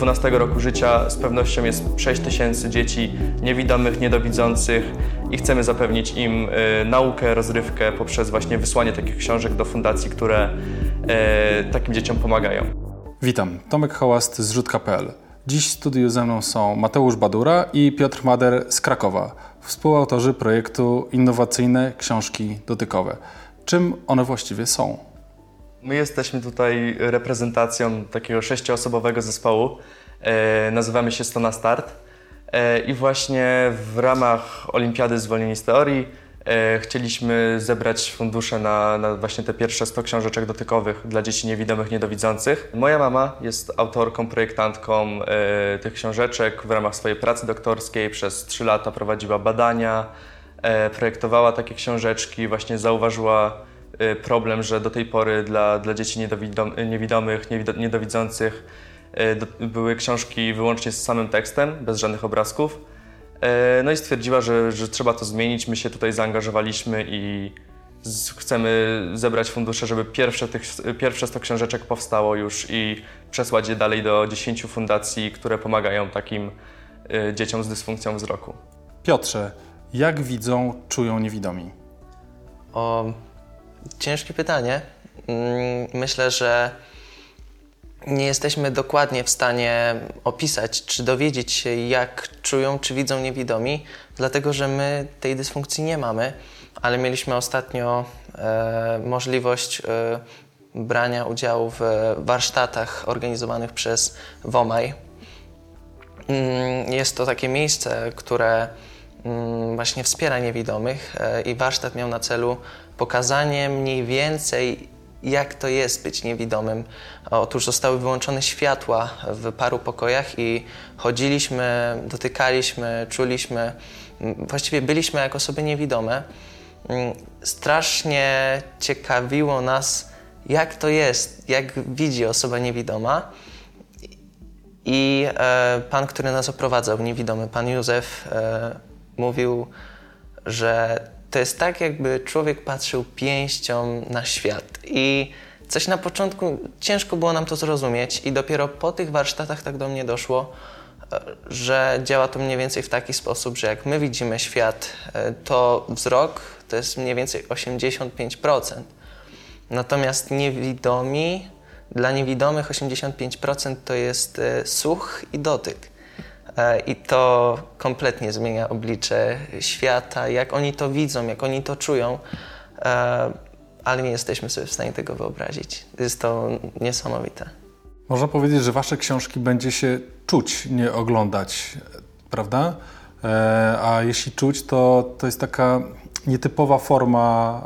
12 roku życia z pewnością jest 6 tysięcy dzieci niewidomych, niedowidzących i chcemy zapewnić im y, naukę, rozrywkę poprzez właśnie wysłanie takich książek do fundacji, które y, takim dzieciom pomagają. Witam, Tomek Hołast z Rzutka.pl. Dziś w studiu ze mną są Mateusz Badura i Piotr Mader z Krakowa, współautorzy projektu Innowacyjne Książki Dotykowe. Czym one właściwie są? My jesteśmy tutaj reprezentacją takiego sześcioosobowego zespołu. E, nazywamy się Stona Start. E, I właśnie w ramach Olimpiady Zwolnieni z Teorii e, chcieliśmy zebrać fundusze na, na, właśnie te pierwsze 100 książeczek dotykowych dla dzieci niewidomych, niedowidzących. Moja mama jest autorką, projektantką e, tych książeczek w ramach swojej pracy doktorskiej. Przez 3 lata prowadziła badania, e, projektowała takie książeczki, właśnie zauważyła problem, że do tej pory dla, dla dzieci niewidomych, niedowidzących y, były książki wyłącznie z samym tekstem, bez żadnych obrazków. Y, no i stwierdziła, że, że trzeba to zmienić. My się tutaj zaangażowaliśmy i chcemy zebrać fundusze, żeby pierwsze, tych, pierwsze 100 książeczek powstało już i przesłać je dalej do 10 fundacji, które pomagają takim dzieciom z dysfunkcją wzroku. Piotrze, jak widzą, czują niewidomi? O, Ciężkie pytanie. Mm, myślę, że nie jesteśmy dokładnie w stanie opisać, czy dowiedzieć się, jak czują, czy widzą niewidomi, dlatego że my tej dysfunkcji nie mamy, ale mieliśmy ostatnio e, możliwość e, brania udziału w warsztatach organizowanych przez WOMAJ. Mm, jest to takie miejsce, które właśnie wspiera niewidomych e, i warsztat miał na celu pokazanie mniej więcej, jak to jest być niewidomym. Otóż zostały wyłączone światła w paru pokojach i chodziliśmy, dotykaliśmy, czuliśmy, właściwie byliśmy jak osoby niewidome. Strasznie ciekawiło nas, jak to jest, jak widzi osoba niewidoma. I e, pan, który nas oprowadzał, niewidomy, pan Józef, e, mówił, że to jest tak, jakby człowiek patrzył pięścią na świat. I coś na początku ciężko było nam to zrozumieć, i dopiero po tych warsztatach tak do mnie doszło, e, że działa to mniej więcej w taki sposób, że jak my widzimy świat, e, to wzrok to jest mniej więcej 85%. Natomiast niewidomi, dla niewidomych 85% to jest e, słuch i dotyk. E, I to kompletnie zmienia oblicze świata, jak oni to widzą, jak oni to czują, e, ale nie jesteśmy sobie w stanie tego wyobrazić. Jest to niesamowite. Można powiedzieć, że wasze książki będzie się czuć, nie oglądać, prawda? E, a jeśli czuć, to, to jest taka nietypowa forma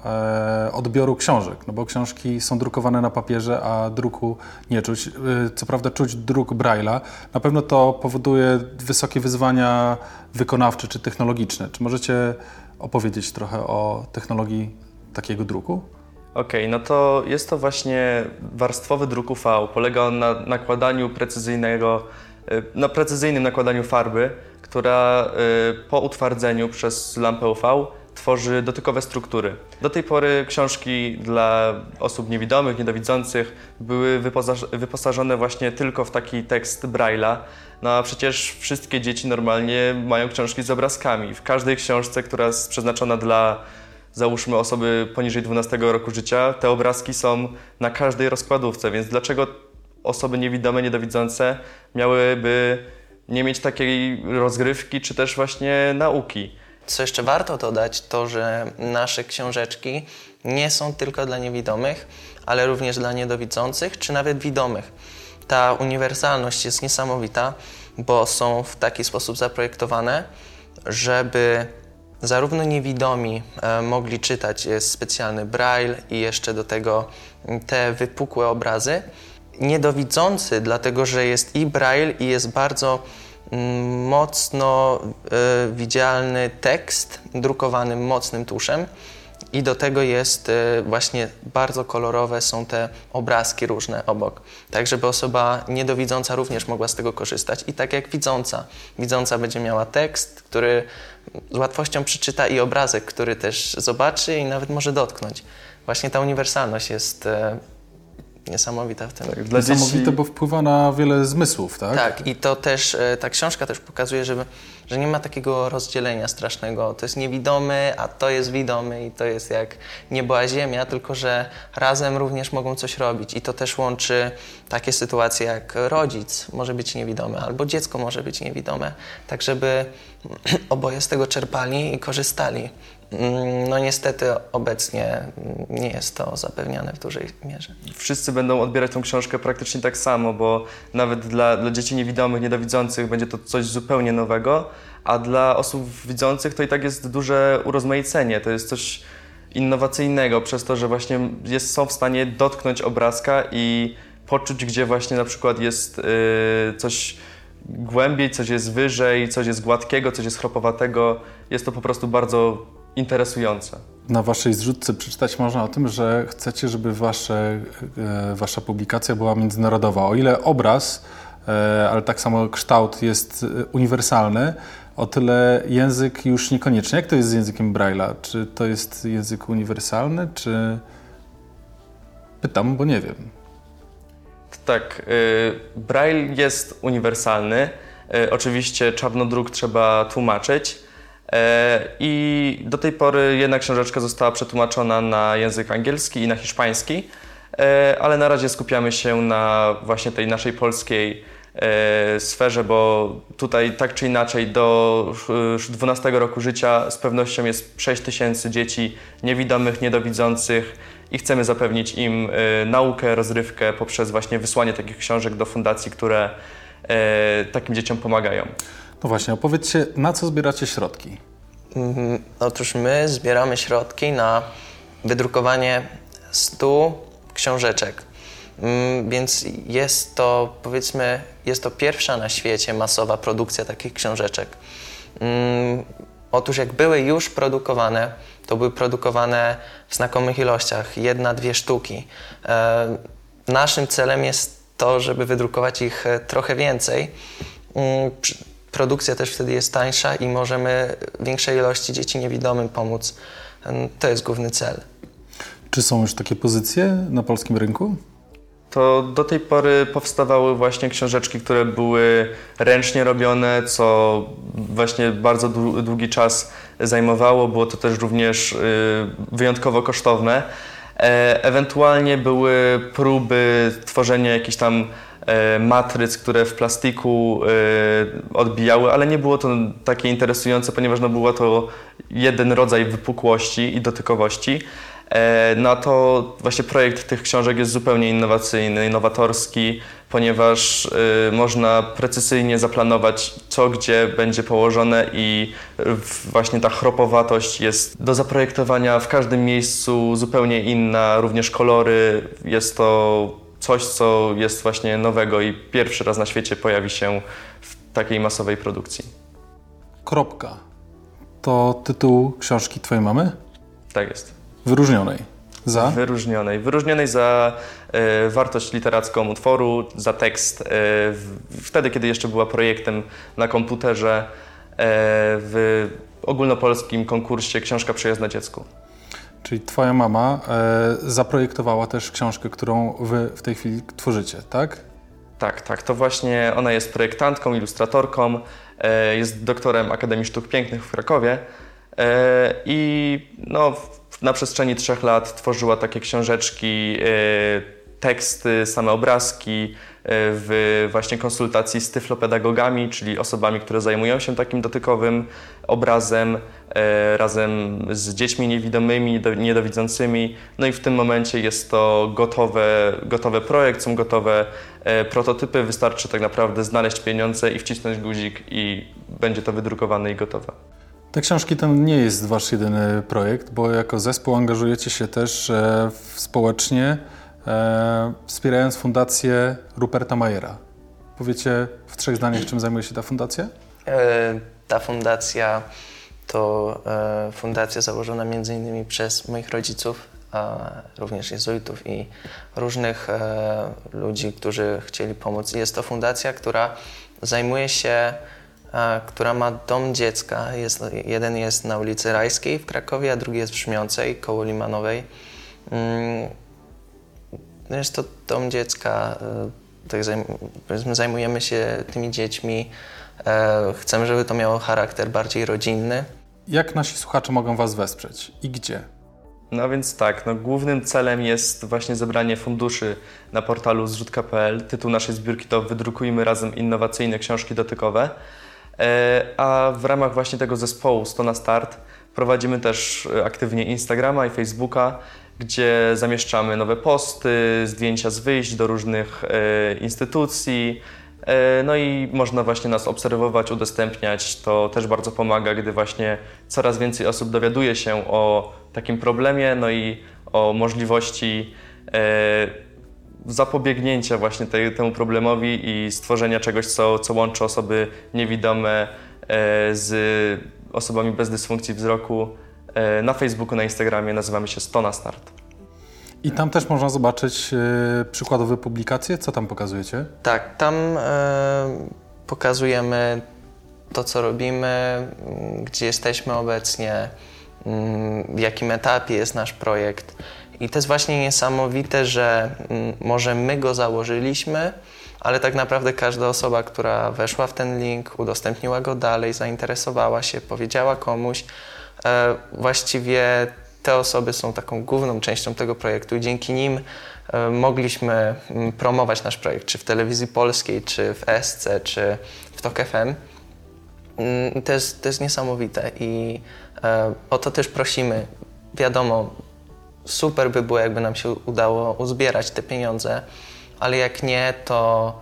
e, odbioru książek, no bo książki są drukowane na papierze, a druku nie czuć. E, co prawda czuć druk Braille'a. Na pewno to powoduje wysokie wyzwania wykonawcze czy technologiczne. Czy możecie opowiedzieć trochę o technologii takiego druku? Okej, okay, no to jest to właśnie warstwowy druk UV. Polega on na nakładaniu precyzyjnego, e, na precyzyjnym nakładaniu farby, która po utwardzeniu przez lampę UV tworzy dotykowe struktury. Do tej pory książki dla osób niewidomych, niedowidzących były wyposażone właśnie tylko w taki tekst Braille'a. No a przecież wszystkie dzieci normalnie mają książki z obrazkami. W każdej książce, która jest przeznaczona dla załóżmy osoby poniżej 12 roku życia, te obrazki są na każdej rozkładówce, więc dlaczego osoby niewidome, niedowidzące miałyby nie mieć takiej rozgrywki czy też właśnie nauki? Co jeszcze warto dodać, to że nasze książeczki nie są tylko dla niewidomych, ale również dla niedowidzących czy nawet widomych. Ta uniwersalność jest niesamowita, bo są w taki sposób zaprojektowane, żeby zarówno niewidomi e, mogli czytać jest specjalny braille i jeszcze do tego te wypukłe obrazy. Niedowidzący, dlatego że jest i braille i jest bardzo mocno y, widzialny tekst drukowany mocnym tuszem i do tego jest y, właśnie bardzo kolorowe są te obrazki różne obok. Tak, żeby osoba niedowidząca również mogła z tego korzystać. I tak jak widząca. Widząca będzie miała tekst, który z łatwością przeczyta i obrazek, który też zobaczy i nawet może dotknąć. Właśnie ta uniwersalność jest y, niesamowita w tym. Tak, dla Niesamowite, dzieci, bo wpływa na wiele zmysłów, tak? Tak, i to też, e, ta książka też pokazuje, że, że nie ma takiego rozdzielenia strasznego. To jest niewidomy, a to jest widomy i to jest jak niebo a ziemia, tylko że razem również mogą coś robić. I to też łączy takie sytuacje jak rodzic może być niewidomy, albo dziecko może być niewidome, tak żeby oboje z tego czerpali i korzystali. Mm, No niestety obecnie nie jest to zapewniane w dużej mierze. wszyscy będą odbierać tą książkę praktycznie tak samo, bo nawet dla, dla dzieci niewidomych, niedowidzących będzie to coś zupełnie nowego, a dla osób widzących to i tak jest duże urozmaicenie. To jest coś innowacyjnego przez to, że właśnie jest, są w stanie dotknąć obrazka i poczuć, gdzie właśnie na przykład jest yy, coś głębiej, coś jest wyżej, coś jest gładkiego, coś jest chropowatego. Jest to po prostu bardzo interesujące. Na waszej zrzutce przeczytać można o tym, że chcecie, żeby wasze, e, wasza publikacja była międzynarodowa. O ile obraz, e, ale tak samo kształt jest e, uniwersalny, o tyle język już niekoniecznie. Jak to jest z językiem Braille'a? Czy to jest język uniwersalny, czy... Pytam, bo nie wiem. Tak, y, Braille jest uniwersalny. Y, Oczywiście czarnodruk trzeba tłumaczyć. Y, I do tej pory jedna książeczka została przetłumaczona na język angielski i na hiszpański, y, ale na razie skupiamy się na właśnie tej naszej polskiej y, sferze, bo tutaj tak czy inaczej do y, 12 roku życia z pewnością jest 6 tysięcy dzieci niewidomych, niedowidzących i chcemy zapewnić im naukę, rozrywkę poprzez właśnie wysłanie takich książek do fundacji, które takim dzieciom pomagają. No właśnie, opowiedzcie, na co zbieracie środki? Mhm. Otóż my zbieramy środki na wydrukowanie 100 książeczek. Mm, Więc jest to, powiedzmy, jest to pierwsza na świecie masowa produkcja takich książeczek. Mm, Otóż jak były już produkowane, to były produkowane w znakomych ilościach, jedna, dwie sztuki. E, Naszym celem jest to, żeby wydrukować ich e, trochę więcej. Produkcja też wtedy jest tańsza i możemy większej ilości dzieci niewidomym pomóc. To jest główny cel. Czy są już takie pozycje na polskim rynku? To do tej pory powstawały właśnie książeczki, które były ręcznie robione, co właśnie bardzo dłu- długi czas zajmowało. Było to też również y, wyjątkowo kosztowne. E, Ewentualnie były próby tworzenia jakichś tam matryc, które w plastiku e, odbijały, ale nie było to takie interesujące, ponieważ no, było to jeden rodzaj wypukłości i dotykowości. E, No to właśnie projekt tych książek jest zupełnie innowacyjny, innowatorski, ponieważ można precyzyjnie zaplanować, co gdzie będzie położone i właśnie ta chropowatość jest do zaprojektowania w każdym miejscu zupełnie inna, również kolory. Jest to coś, co jest właśnie nowego i pierwszy raz na świecie pojawi się w takiej masowej produkcji. Kropka. To tytuł książki twojej mamy? Tak jest. Wyróżnionej. Za? Wyróżnionej. Wyróżnionej za e, wartość literacką utworu, za tekst. E, w, wtedy, kiedy jeszcze była projektem na komputerze e, w ogólnopolskim konkursie Książka Przyjazna Dziecku. Czyli twoja mama e, zaprojektowała też książkę, którą wy w tej chwili tworzycie, tak? Tak, tak. To właśnie ona jest projektantką, ilustratorką, e, jest doktorem Akademii Sztuk Pięknych w Krakowie e, i no, na przestrzeni trzech lat tworzyła takie książeczki, e, teksty, same obrazki w właśnie konsultacji z tyflopedagogami, czyli osobami, które zajmują się takim dotykowym obrazem e, razem z dziećmi niewidomymi, do- niedowidzącymi. No i w tym momencie jest to gotowe, gotowy projekt, są gotowe e, prototypy. Wystarczy tak naprawdę znaleźć pieniądze i wcisnąć guzik i będzie to wydrukowane i gotowe. Te książki to nie jest wasz jedyny projekt, bo jako zespół angażujecie się też e, w- społecznie, wspierając fundację Ruperta Majera. Powiecie w trzech zdaniach, czym zajmuje się ta fundacja? E, Ta fundacja to e, fundacja założona innymi przez moich rodziców, a również jezuitów i różnych e, ludzi, którzy chcieli pomóc. Jest to fundacja, która zajmuje się, e, która ma dom dziecka. Jest, jeden jest na ulicy Rajskiej w Krakowie, a drugi jest w Brzmiącej, koło Limanowej. No jest to dom dziecka, e, tak zajm- zajmujemy się tymi dziećmi. E, chcemy, żeby to miało charakter bardziej rodzinny. Jak nasi słuchacze mogą Was wesprzeć i gdzie? No więc tak, no głównym celem jest właśnie zebranie funduszy na portalu zrzutka.pl. Tytuł naszej zbiórki to Wydrukujmy razem innowacyjne książki dotykowe. E, a w ramach właśnie tego zespołu 100 na start prowadzimy też aktywnie Instagrama i Facebooka, gdzie zamieszczamy nowe posty, zdjęcia z wyjść do różnych e, instytucji, E, no i można właśnie nas obserwować, udostępniać. To też bardzo pomaga, gdy właśnie coraz więcej osób dowiaduje się o takim problemie, no i o możliwości e, zapobiegnięcia właśnie temu problemowi i stworzenia czegoś, co, co łączy osoby niewidome z osobami bez dysfunkcji wzroku. Na Facebooku, na Instagramie nazywamy się Stona Start. I tam też można zobaczyć e, przykładowe publikacje. Co tam pokazujecie? Tak, tam e, pokazujemy to, co robimy, gdzie jesteśmy obecnie, mm, w jakim etapie jest nasz projekt. I to jest właśnie niesamowite, że mm, może my go założyliśmy, ale tak naprawdę każda osoba, która weszła w ten link, udostępniła go dalej, zainteresowała się, powiedziała komuś, e, właściwie te osoby są taką główną częścią tego projektu i dzięki nim e, mogliśmy mm, promować nasz projekt, czy w telewizji polskiej, czy w ESC, czy w TOK FM. Mm, to jest, to jest niesamowite i e, o to też prosimy. Wiadomo, super by było, jakby nam się udało uzbierać te pieniądze, ale jak nie, to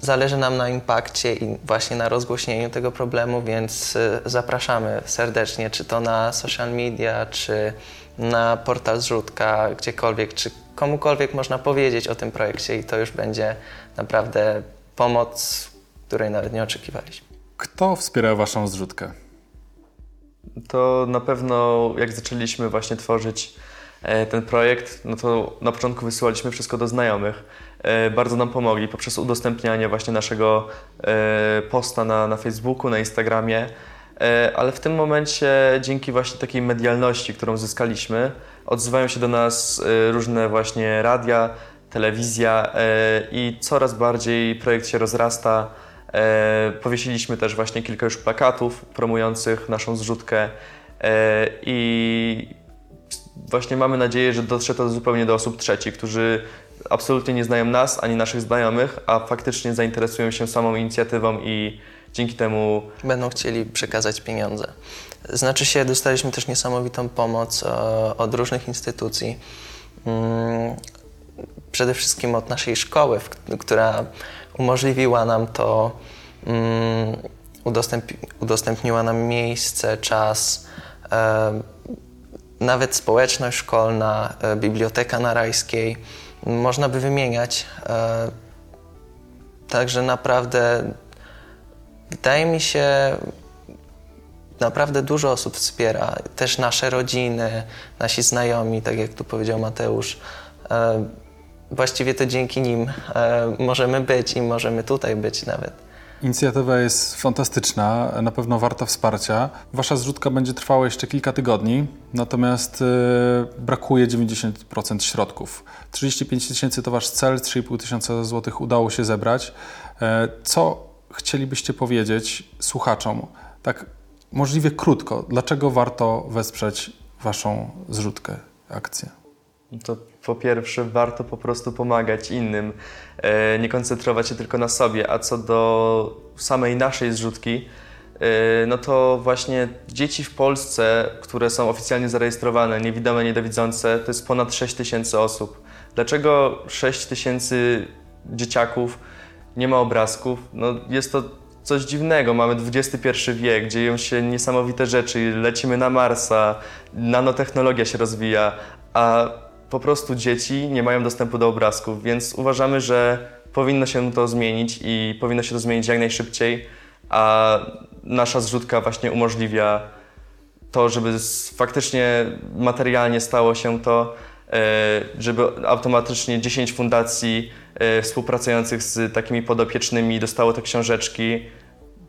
Zależy nam na impakcie i właśnie na rozgłośnieniu tego problemu, więc y, zapraszamy serdecznie, czy to na social media, czy na portal Zrzutka, gdziekolwiek, czy komukolwiek można powiedzieć o tym projekcie i to już będzie naprawdę pomoc, której nawet nie oczekiwaliśmy. Kto wspiera Waszą zrzutkę? To na pewno jak zaczęliśmy właśnie tworzyć ten projekt, no to na początku wysyłaliśmy wszystko do znajomych E, bardzo nam pomogli poprzez udostępnianie właśnie naszego e, posta na, na Facebooku, na Instagramie. E, ale w tym momencie, dzięki właśnie takiej medialności, którą zyskaliśmy, odzywają się do nas różne właśnie radia, telewizja i coraz bardziej projekt się rozrasta. Powiesiliśmy też właśnie kilka już plakatów promujących naszą zrzutkę i właśnie mamy nadzieję, że dotrze to zupełnie do osób trzecich, którzy absolutnie nie znają nas ani naszych znajomych, a faktycznie zainteresują się samą inicjatywą i dzięki temu będą chcieli przekazać pieniądze. Znaczy się, dostaliśmy też niesamowitą pomoc e, od różnych instytucji. Mm, przede wszystkim od naszej szkoły, która umożliwiła nam to, mm, udostępniła nam miejsce, czas, e, nawet społeczność szkolna, e, biblioteka na Rajskiej można by wymieniać. E, także naprawdę wydaje mi się, naprawdę dużo osób wspiera. Też nasze rodziny, nasi znajomi, tak jak tu powiedział Mateusz. E, właściwie to dzięki nim możemy być i możemy tutaj być nawet. Inicjatywa jest fantastyczna, na pewno warta wsparcia. Wasza zrzutka będzie trwała jeszcze kilka tygodni, natomiast y, brakuje 90% środków. 35 tysięcy to wasz cel, 3,5 tysiąca złotych udało się zebrać. E, co chcielibyście powiedzieć słuchaczom, tak możliwie krótko, dlaczego warto wesprzeć waszą zrzutkę, akcję? To po pierwsze, warto po prostu pomagać innym, nie koncentrować się tylko na sobie. A co do samej naszej zrzutki, e, no to właśnie dzieci w Polsce, które są oficjalnie zarejestrowane, niewidome, niedowidzące, to jest ponad 6 tysięcy osób. Dlaczego 6 tysięcy dzieciaków nie ma obrazków? No jest to coś dziwnego. Mamy XXI wiek, dzieją się niesamowite rzeczy, lecimy na Marsa, nanotechnologia się rozwija, a po prostu dzieci nie mają dostępu do obrazków, więc uważamy, że powinno się to zmienić i powinno się to zmienić jak najszybciej, a nasza zrzutka właśnie umożliwia to, żeby faktycznie materialnie stało się to, e, żeby automatycznie 10 fundacji e, współpracujących z takimi podopiecznymi dostało te książeczki.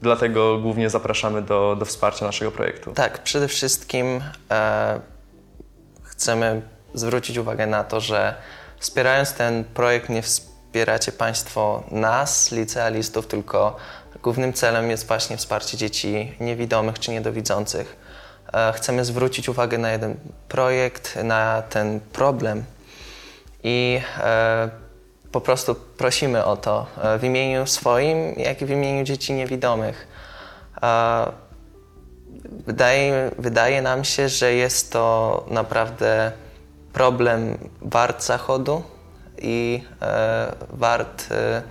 Dlatego głównie zapraszamy do, do wsparcia naszego projektu. Tak, przede wszystkim e, chcemy zwrócić uwagę na to, że wspierając ten projekt nie wspieracie Państwo nas, licealistów, tylko głównym celem jest właśnie wsparcie dzieci niewidomych czy niedowidzących. E, chcemy zwrócić uwagę na jeden projekt, na ten problem i e, po prostu prosimy o to e, w imieniu swoim, jak i w imieniu dzieci niewidomych. Wydaje, wydaje nam się, że jest to naprawdę problem wart zachodu i e, wart e,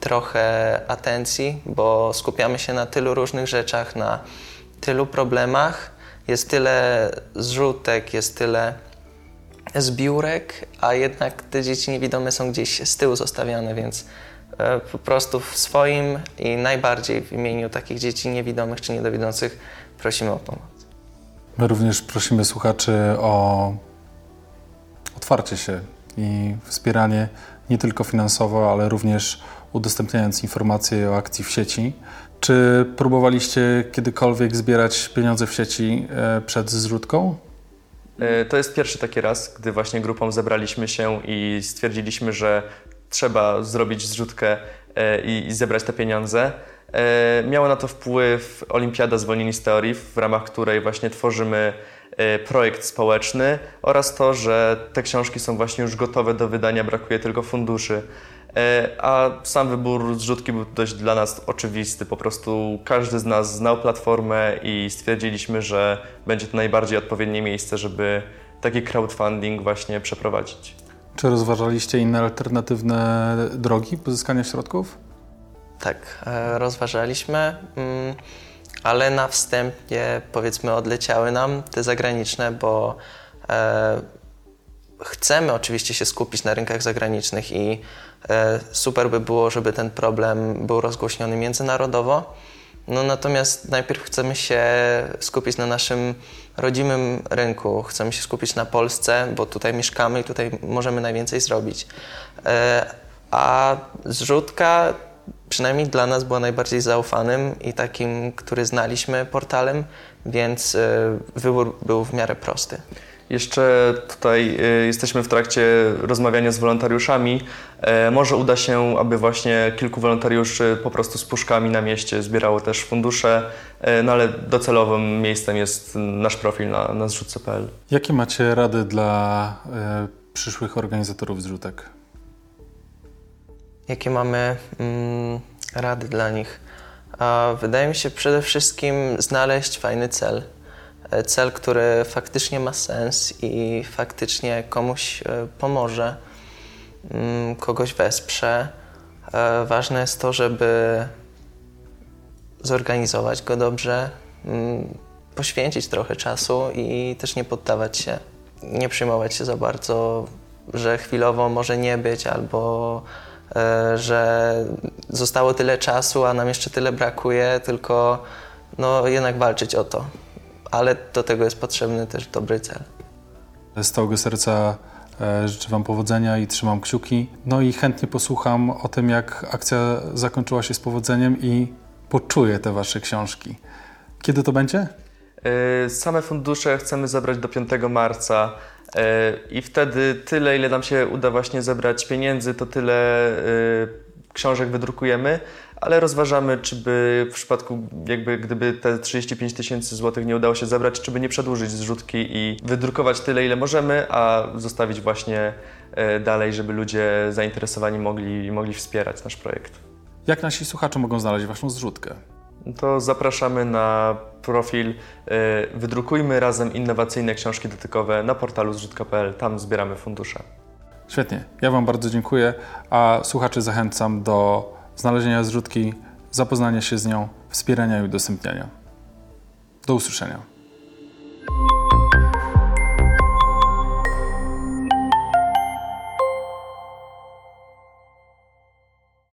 trochę atencji, bo skupiamy się na tylu różnych rzeczach, na tylu problemach. Jest tyle zrzutek, jest tyle zbiórek, a jednak te dzieci niewidome są gdzieś z tyłu zostawiane, więc e, po prostu w swoim i najbardziej w imieniu takich dzieci niewidomych czy niedowidzących prosimy o pomoc. My również prosimy słuchaczy o otwarcie się i wspieranie nie tylko finansowo, ale również udostępniając informacje o akcji w sieci. Czy próbowaliście kiedykolwiek zbierać pieniądze w sieci e, przed zrzutką? E, to jest pierwszy taki raz, gdy właśnie grupą zebraliśmy się i stwierdziliśmy, że trzeba zrobić zrzutkę e, i zebrać te pieniądze. Miała na to wpływ Olimpiada Zwolnieni z Teorii, w ramach której właśnie tworzymy projekt społeczny oraz to, że te książki są właśnie już gotowe do wydania, brakuje tylko funduszy. Y, a sam wybór zrzutki był dość dla nas oczywisty. Po prostu każdy z nas znał platformę i stwierdziliśmy, że będzie to najbardziej odpowiednie miejsce, żeby taki crowdfunding właśnie przeprowadzić. Czy rozważaliście inne alternatywne drogi pozyskania środków? Tak, e, rozważaliśmy. Ale na wstępie powiedzmy odleciały nam te zagraniczne, bo e, chcemy oczywiście się skupić na rynkach zagranicznych i e, super by było, żeby ten problem był rozgłośniony międzynarodowo. No natomiast najpierw chcemy się skupić na naszym rodzimym rynku, chcemy się skupić na Polsce, bo tutaj mieszkamy i tutaj możemy najwięcej zrobić. E, a zrzutka przynajmniej dla nas była najbardziej zaufanym i takim, który znaliśmy portalem, więc e, wybór był w miarę prosty. Jeszcze tutaj e, jesteśmy w trakcie rozmawiania z wolontariuszami. E, może uda się, aby właśnie kilku wolontariuszy po prostu z puszkami na mieście zbierało też fundusze, no ale docelowym miejscem jest nasz profil na, na zrzutce.pl. Jakie macie rady dla przyszłych organizatorów zrzutek? Jakie mamy mm, rady dla nich? A wydaje mi się przede wszystkim znaleźć fajny cel. E, cel, który faktycznie ma sens i faktycznie komuś e, pomoże, mm, kogoś wesprze. E, ważne jest to, żeby zorganizować go dobrze, mm, poświęcić trochę czasu i też nie poddawać się, nie przejmować się za bardzo, że chwilowo może nie być albo że zostało tyle czasu, a nam jeszcze tyle brakuje, tylko no, jednak walczyć o to. Ale do tego jest potrzebny też dobry cel. Z całego serca e, życzę Wam powodzenia i trzymam kciuki. No i chętnie posłucham o tym, jak akcja zakończyła się z powodzeniem i poczuję te Wasze książki. Kiedy to będzie? E, same fundusze chcemy zebrać do 5 marca. E, I wtedy tyle, ile nam się uda właśnie zebrać pieniędzy, to tyle e, książek wydrukujemy, ale rozważamy, czy by w przypadku, jakby gdyby te 35 tysięcy złotych nie udało się zebrać, czy by nie przedłużyć zrzutki i wydrukować tyle, ile możemy, a zostawić właśnie e, dalej, żeby ludzie zainteresowani mogli, mogli wspierać nasz projekt. Jak nasi słuchacze mogą znaleźć Waszą zrzutkę? to zapraszamy na profil y, Wydrukujmy razem innowacyjne książki dotykowe na portalu zrzutka.pl. Tam zbieramy fundusze. Świetnie. Ja Wam bardzo dziękuję, a słuchaczy zachęcam do znalezienia zrzutki, zapoznania się z nią, wspierania i udostępniania. Do usłyszenia.